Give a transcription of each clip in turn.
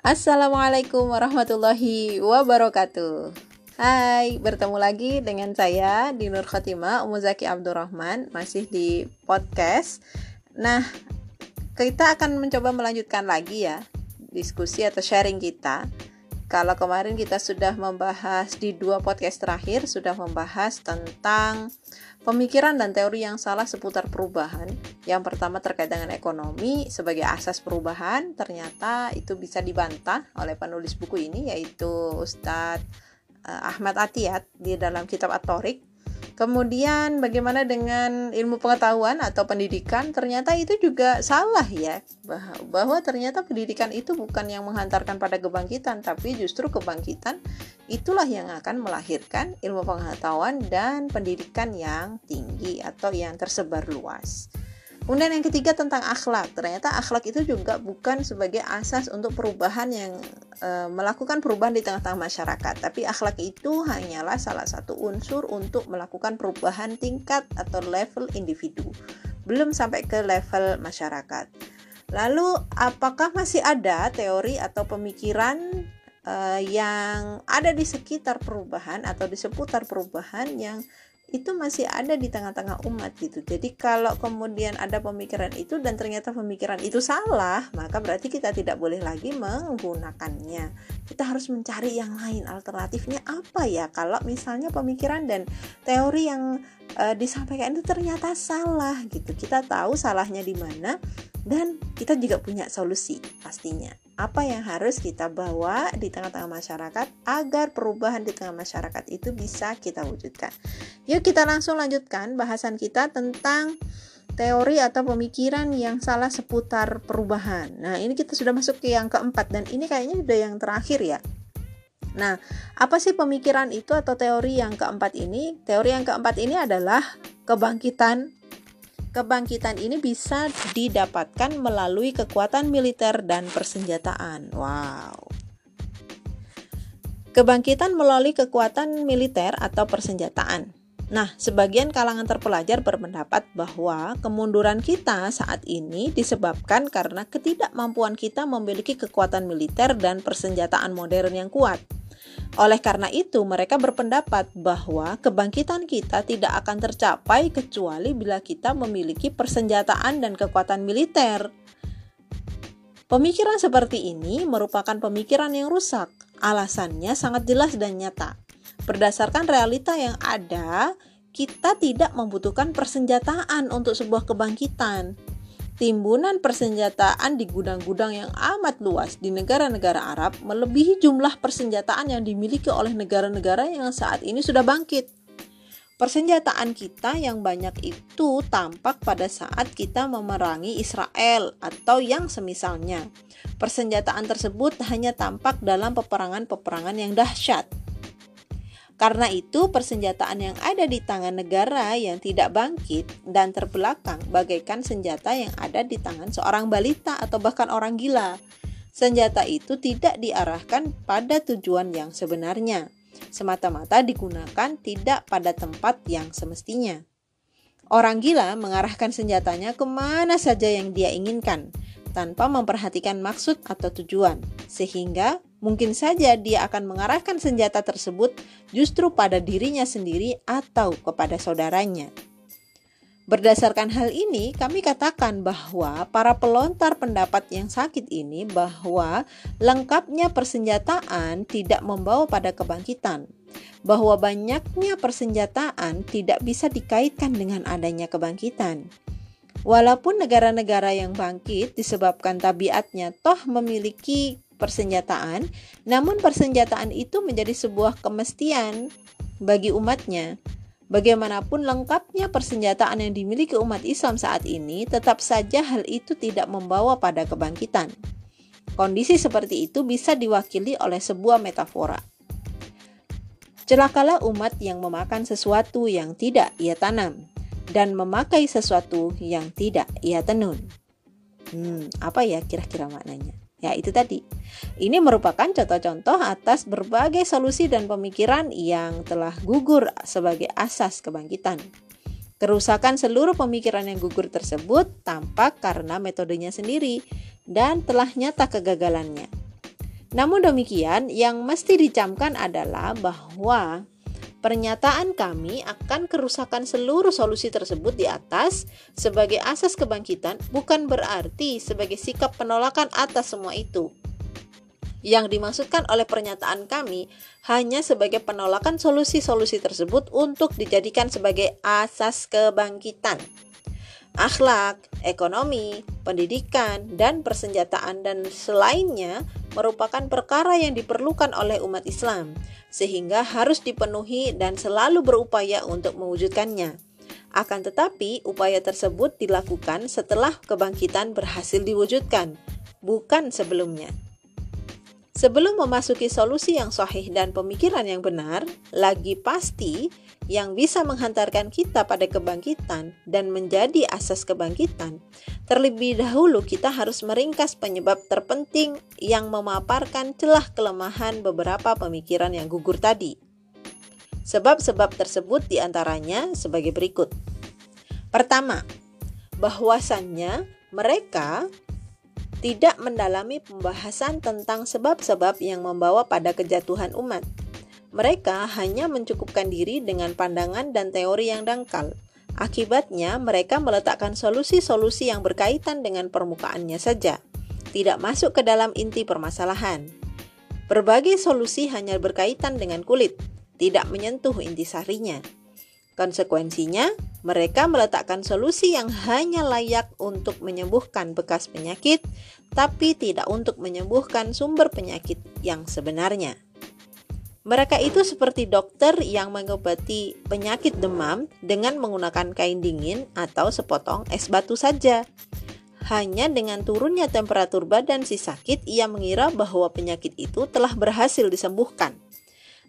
Assalamualaikum warahmatullahi wabarakatuh. Hai, bertemu lagi dengan saya Dinur Khotimah Umuzaki Abdurrahman masih di podcast. Nah, kita akan mencoba melanjutkan lagi ya diskusi atau sharing kita kalau kemarin kita sudah membahas di dua podcast terakhir sudah membahas tentang pemikiran dan teori yang salah seputar perubahan. Yang pertama terkait dengan ekonomi sebagai asas perubahan, ternyata itu bisa dibantah oleh penulis buku ini yaitu Ustadz eh, Ahmad Atiyat di dalam kitab Atorik Kemudian bagaimana dengan ilmu pengetahuan atau pendidikan? Ternyata itu juga salah ya. Bahwa ternyata pendidikan itu bukan yang menghantarkan pada kebangkitan, tapi justru kebangkitan itulah yang akan melahirkan ilmu pengetahuan dan pendidikan yang tinggi atau yang tersebar luas. Kemudian yang ketiga tentang akhlak. Ternyata akhlak itu juga bukan sebagai asas untuk perubahan yang e, melakukan perubahan di tengah-tengah masyarakat, tapi akhlak itu hanyalah salah satu unsur untuk melakukan perubahan tingkat atau level individu. Belum sampai ke level masyarakat. Lalu apakah masih ada teori atau pemikiran e, yang ada di sekitar perubahan atau di seputar perubahan yang itu masih ada di tengah-tengah umat gitu. Jadi kalau kemudian ada pemikiran itu dan ternyata pemikiran itu salah, maka berarti kita tidak boleh lagi menggunakannya. Kita harus mencari yang lain. Alternatifnya apa ya? Kalau misalnya pemikiran dan teori yang e, disampaikan itu ternyata salah gitu. Kita tahu salahnya di mana dan kita juga punya solusi pastinya apa yang harus kita bawa di tengah-tengah masyarakat agar perubahan di tengah masyarakat itu bisa kita wujudkan. Yuk kita langsung lanjutkan bahasan kita tentang teori atau pemikiran yang salah seputar perubahan. Nah, ini kita sudah masuk ke yang keempat dan ini kayaknya udah yang terakhir ya. Nah, apa sih pemikiran itu atau teori yang keempat ini? Teori yang keempat ini adalah kebangkitan Kebangkitan ini bisa didapatkan melalui kekuatan militer dan persenjataan. Wow. Kebangkitan melalui kekuatan militer atau persenjataan. Nah, sebagian kalangan terpelajar berpendapat bahwa kemunduran kita saat ini disebabkan karena ketidakmampuan kita memiliki kekuatan militer dan persenjataan modern yang kuat. Oleh karena itu, mereka berpendapat bahwa kebangkitan kita tidak akan tercapai kecuali bila kita memiliki persenjataan dan kekuatan militer. Pemikiran seperti ini merupakan pemikiran yang rusak. Alasannya sangat jelas dan nyata. Berdasarkan realita yang ada, kita tidak membutuhkan persenjataan untuk sebuah kebangkitan timbunan persenjataan di gudang-gudang yang amat luas di negara-negara Arab melebihi jumlah persenjataan yang dimiliki oleh negara-negara yang saat ini sudah bangkit. Persenjataan kita yang banyak itu tampak pada saat kita memerangi Israel atau yang semisalnya. Persenjataan tersebut hanya tampak dalam peperangan-peperangan yang dahsyat. Karena itu, persenjataan yang ada di tangan negara yang tidak bangkit dan terbelakang bagaikan senjata yang ada di tangan seorang balita atau bahkan orang gila. Senjata itu tidak diarahkan pada tujuan yang sebenarnya, semata-mata digunakan tidak pada tempat yang semestinya. Orang gila mengarahkan senjatanya ke mana saja yang dia inginkan, tanpa memperhatikan maksud atau tujuan, sehingga mungkin saja dia akan mengarahkan senjata tersebut justru pada dirinya sendiri atau kepada saudaranya. Berdasarkan hal ini, kami katakan bahwa para pelontar pendapat yang sakit ini bahwa lengkapnya persenjataan tidak membawa pada kebangkitan, bahwa banyaknya persenjataan tidak bisa dikaitkan dengan adanya kebangkitan. Walaupun negara-negara yang bangkit disebabkan tabiatnya toh memiliki persenjataan, namun persenjataan itu menjadi sebuah kemestian bagi umatnya. Bagaimanapun lengkapnya persenjataan yang dimiliki umat Islam saat ini, tetap saja hal itu tidak membawa pada kebangkitan. Kondisi seperti itu bisa diwakili oleh sebuah metafora. Celakalah umat yang memakan sesuatu yang tidak ia tanam dan memakai sesuatu yang tidak ia tenun. Hmm, apa ya kira-kira maknanya? Ya, itu tadi. Ini merupakan contoh-contoh atas berbagai solusi dan pemikiran yang telah gugur sebagai asas kebangkitan. Kerusakan seluruh pemikiran yang gugur tersebut tampak karena metodenya sendiri dan telah nyata kegagalannya. Namun demikian, yang mesti dicamkan adalah bahwa pernyataan kami akan kerusakan seluruh solusi tersebut di atas sebagai asas kebangkitan bukan berarti sebagai sikap penolakan atas semua itu. Yang dimaksudkan oleh pernyataan kami hanya sebagai penolakan solusi-solusi tersebut untuk dijadikan sebagai asas kebangkitan. Akhlak, ekonomi, pendidikan, dan persenjataan dan selainnya merupakan perkara yang diperlukan oleh umat Islam, sehingga harus dipenuhi dan selalu berupaya untuk mewujudkannya. Akan tetapi, upaya tersebut dilakukan setelah kebangkitan berhasil diwujudkan, bukan sebelumnya. Sebelum memasuki solusi yang sahih dan pemikiran yang benar, lagi pasti yang bisa menghantarkan kita pada kebangkitan dan menjadi asas kebangkitan, terlebih dahulu kita harus meringkas penyebab terpenting yang memaparkan celah kelemahan beberapa pemikiran yang gugur tadi. Sebab-sebab tersebut di antaranya sebagai berikut. Pertama, bahwasannya mereka tidak mendalami pembahasan tentang sebab-sebab yang membawa pada kejatuhan umat. Mereka hanya mencukupkan diri dengan pandangan dan teori yang dangkal. Akibatnya, mereka meletakkan solusi-solusi yang berkaitan dengan permukaannya saja, tidak masuk ke dalam inti permasalahan. Berbagai solusi hanya berkaitan dengan kulit, tidak menyentuh inti sarinya. Konsekuensinya, mereka meletakkan solusi yang hanya layak untuk menyembuhkan bekas penyakit, tapi tidak untuk menyembuhkan sumber penyakit yang sebenarnya. Mereka itu seperti dokter yang mengobati penyakit demam dengan menggunakan kain dingin atau sepotong es batu saja. Hanya dengan turunnya temperatur badan si sakit, ia mengira bahwa penyakit itu telah berhasil disembuhkan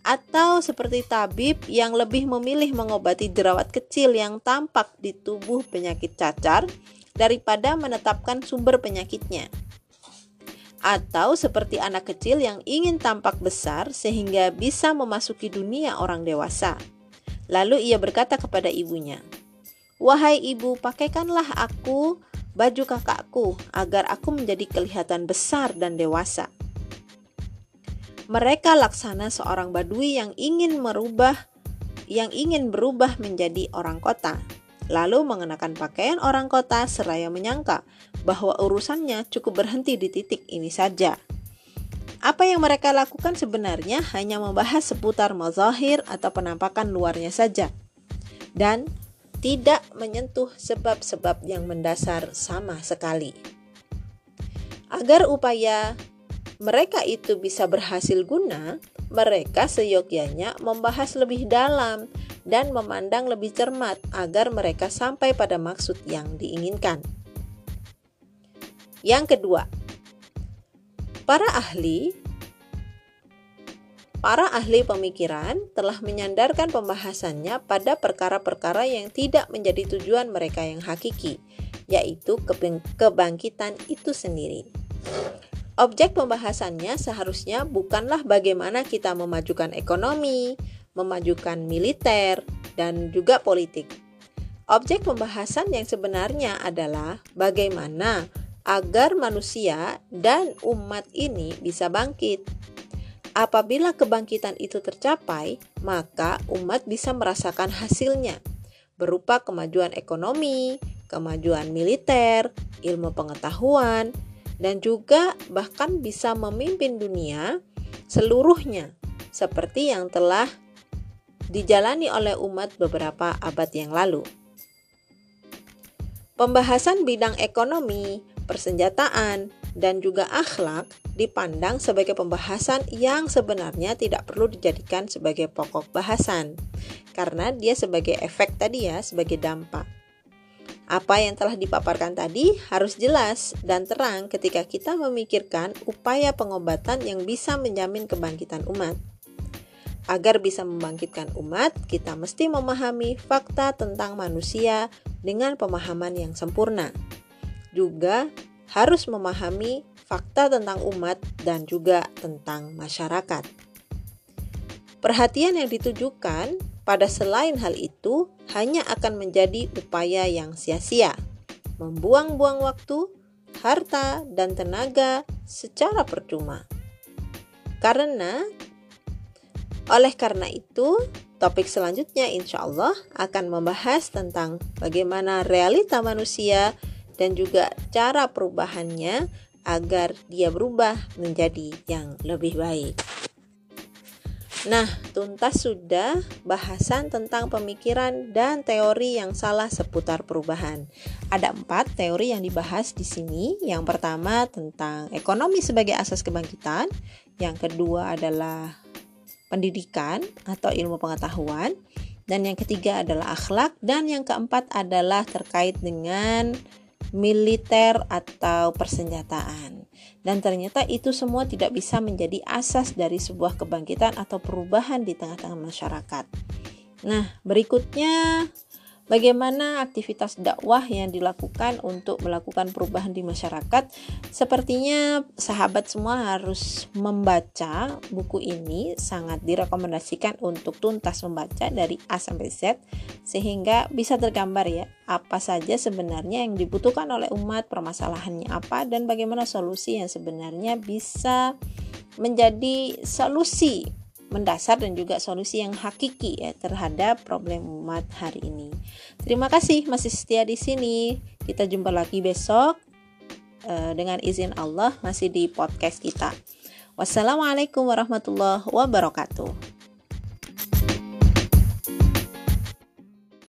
atau seperti tabib yang lebih memilih mengobati jerawat kecil yang tampak di tubuh penyakit cacar daripada menetapkan sumber penyakitnya. Atau seperti anak kecil yang ingin tampak besar sehingga bisa memasuki dunia orang dewasa. Lalu ia berkata kepada ibunya, "Wahai ibu, pakaikanlah aku baju kakakku agar aku menjadi kelihatan besar dan dewasa." Mereka laksana seorang badui yang ingin merubah yang ingin berubah menjadi orang kota, lalu mengenakan pakaian orang kota seraya menyangka bahwa urusannya cukup berhenti di titik ini saja. Apa yang mereka lakukan sebenarnya hanya membahas seputar mazahir atau penampakan luarnya saja. Dan tidak menyentuh sebab-sebab yang mendasar sama sekali. Agar upaya mereka itu bisa berhasil guna, mereka seyogyanya membahas lebih dalam dan memandang lebih cermat agar mereka sampai pada maksud yang diinginkan. Yang kedua, para ahli Para ahli pemikiran telah menyandarkan pembahasannya pada perkara-perkara yang tidak menjadi tujuan mereka yang hakiki, yaitu kebangkitan itu sendiri. Objek pembahasannya seharusnya bukanlah bagaimana kita memajukan ekonomi, memajukan militer, dan juga politik. Objek pembahasan yang sebenarnya adalah bagaimana agar manusia dan umat ini bisa bangkit. Apabila kebangkitan itu tercapai, maka umat bisa merasakan hasilnya berupa kemajuan ekonomi, kemajuan militer, ilmu pengetahuan, dan juga bahkan bisa memimpin dunia seluruhnya seperti yang telah dijalani oleh umat beberapa abad yang lalu. Pembahasan bidang ekonomi, persenjataan, dan juga akhlak dipandang sebagai pembahasan yang sebenarnya tidak perlu dijadikan sebagai pokok bahasan karena dia sebagai efek tadi ya, sebagai dampak. Apa yang telah dipaparkan tadi harus jelas dan terang ketika kita memikirkan upaya pengobatan yang bisa menjamin kebangkitan umat. Agar bisa membangkitkan umat, kita mesti memahami fakta tentang manusia dengan pemahaman yang sempurna. Juga harus memahami fakta tentang umat dan juga tentang masyarakat. Perhatian yang ditujukan pada selain hal itu hanya akan menjadi upaya yang sia-sia, membuang-buang waktu, harta, dan tenaga secara percuma. Karena oleh karena itu, topik selanjutnya insya Allah akan membahas tentang bagaimana realita manusia dan juga cara perubahannya agar dia berubah menjadi yang lebih baik. Nah, tuntas sudah bahasan tentang pemikiran dan teori yang salah seputar perubahan. Ada empat teori yang dibahas di sini. Yang pertama tentang ekonomi sebagai asas kebangkitan. Yang kedua adalah pendidikan atau ilmu pengetahuan. Dan yang ketiga adalah akhlak. Dan yang keempat adalah terkait dengan militer atau persenjataan. Dan ternyata itu semua tidak bisa menjadi asas dari sebuah kebangkitan atau perubahan di tengah-tengah masyarakat. Nah, berikutnya Bagaimana aktivitas dakwah yang dilakukan untuk melakukan perubahan di masyarakat? Sepertinya sahabat semua harus membaca buku ini, sangat direkomendasikan untuk tuntas membaca dari A sampai Z sehingga bisa tergambar ya apa saja sebenarnya yang dibutuhkan oleh umat, permasalahannya apa dan bagaimana solusi yang sebenarnya bisa menjadi solusi mendasar dan juga solusi yang hakiki ya terhadap problem umat hari ini. Terima kasih masih setia di sini. Kita jumpa lagi besok uh, dengan izin Allah masih di podcast kita. Wassalamualaikum warahmatullahi wabarakatuh.